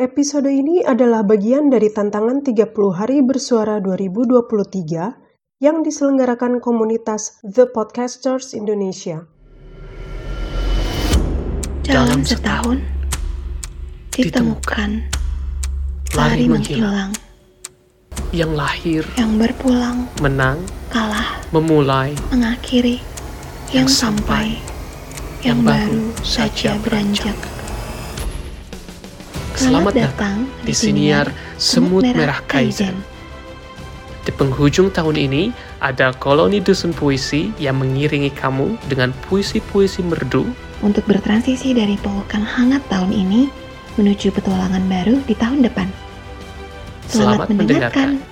Episode ini adalah bagian dari tantangan 30 hari bersuara 2023 yang diselenggarakan komunitas The Podcasters Indonesia. Dalam setahun, ditemukan, lari menghilang, yang lahir, yang berpulang, menang, kalah, memulai, mengakhiri, yang sampai, yang baru saja beranjak. Selamat datang di siniar Semut Merah Kaizen. Di penghujung tahun ini, ada koloni dusun puisi yang mengiringi kamu dengan puisi-puisi merdu Untuk bertransisi dari pelukan hangat tahun ini menuju petualangan baru di tahun depan. Selamat mendengarkan.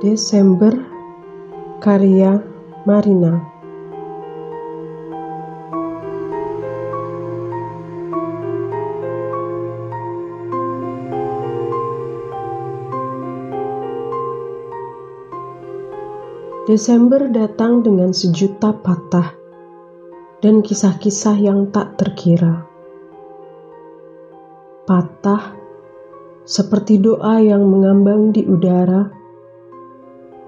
Desember karya Marina Desember datang dengan sejuta patah dan kisah-kisah yang tak terkira. Patah seperti doa yang mengambang di udara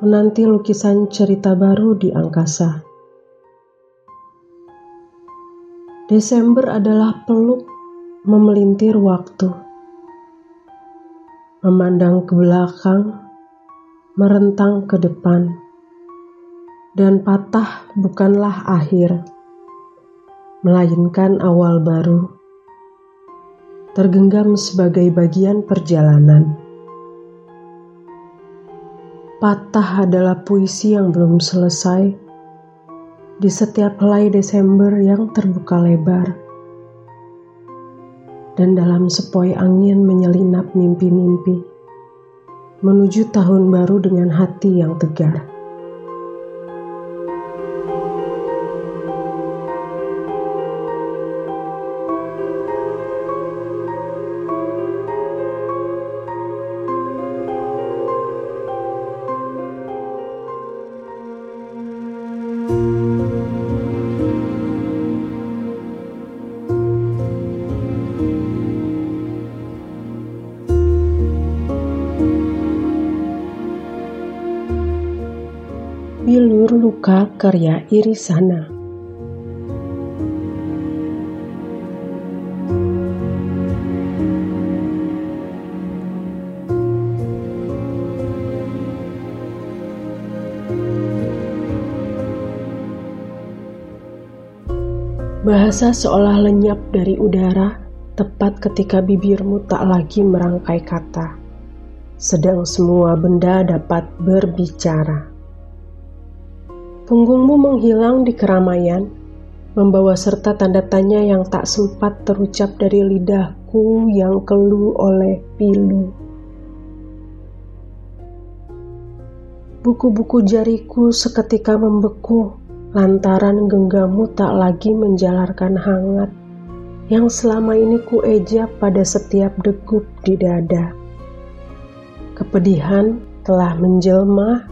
menanti lukisan cerita baru di angkasa. Desember adalah peluk memelintir waktu, memandang ke belakang, merentang ke depan, dan patah bukanlah akhir, melainkan awal baru, tergenggam sebagai bagian perjalanan. Patah adalah puisi yang belum selesai di setiap helai Desember yang terbuka lebar. Dan dalam sepoi angin menyelinap mimpi-mimpi menuju tahun baru dengan hati yang tegar. Bilur Luka karya Irisana Bahasa seolah lenyap dari udara tepat ketika bibirmu tak lagi merangkai kata, sedang semua benda dapat berbicara. Punggungmu menghilang di keramaian, membawa serta tanda tanya yang tak sempat terucap dari lidahku yang keluh oleh pilu. Buku-buku jariku seketika membeku lantaran genggammu tak lagi menjalarkan hangat yang selama ini kueja pada setiap degup di dada. Kepedihan telah menjelma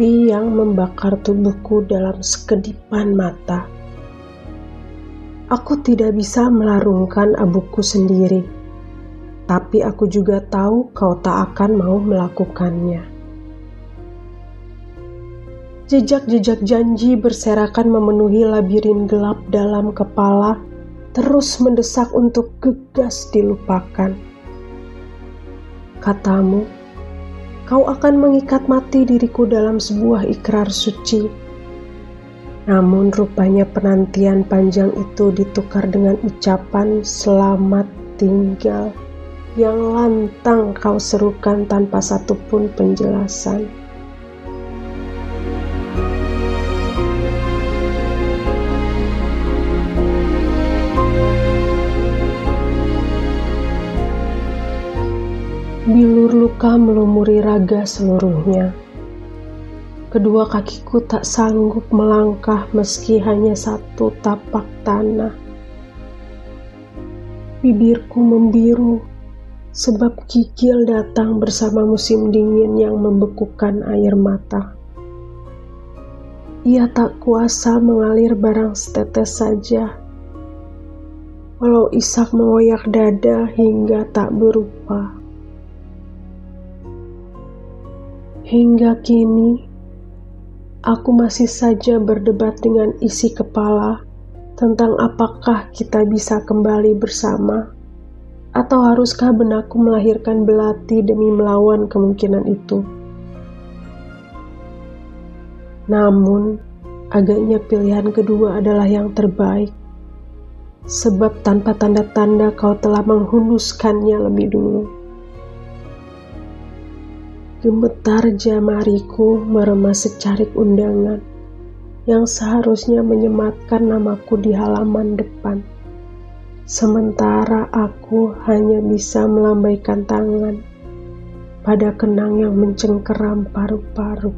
api yang membakar tubuhku dalam sekedipan mata. Aku tidak bisa melarungkan abuku sendiri, tapi aku juga tahu kau tak akan mau melakukannya. Jejak-jejak janji berserakan memenuhi labirin gelap dalam kepala, terus mendesak untuk gegas dilupakan. Katamu, kau akan mengikat mati diriku dalam sebuah ikrar suci. Namun rupanya penantian panjang itu ditukar dengan ucapan selamat tinggal yang lantang kau serukan tanpa satupun penjelasan. Bilur luka melumuri raga seluruhnya. Kedua kakiku tak sanggup melangkah meski hanya satu tapak tanah. Bibirku membiru sebab kikil datang bersama musim dingin yang membekukan air mata. Ia tak kuasa mengalir barang setetes saja. Walau isak mengoyak dada hingga tak berupa. Hingga kini, aku masih saja berdebat dengan isi kepala tentang apakah kita bisa kembali bersama, atau haruskah benakku melahirkan belati demi melawan kemungkinan itu. Namun, agaknya pilihan kedua adalah yang terbaik, sebab tanpa tanda-tanda kau telah menghunuskannya lebih dulu. Gemetar jamariku meremas secarik undangan yang seharusnya menyematkan namaku di halaman depan. Sementara aku hanya bisa melambaikan tangan pada kenang yang mencengkeram paru-paru.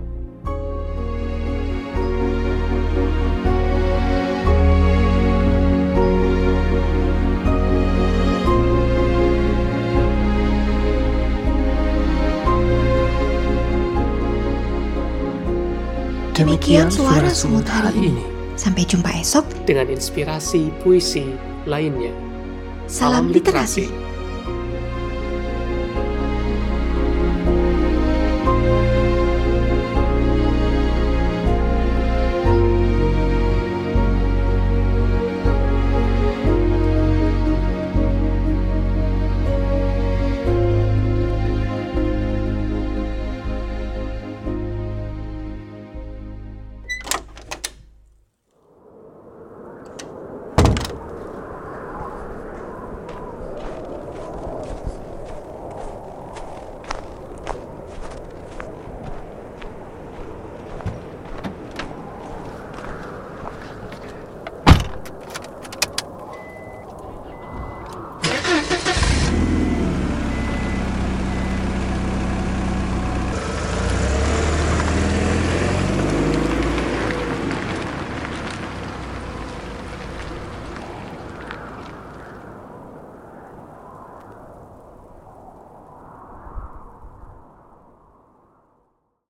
Demikian suara semut hari ini. Sampai jumpa esok dengan inspirasi puisi lainnya. Salam literasi.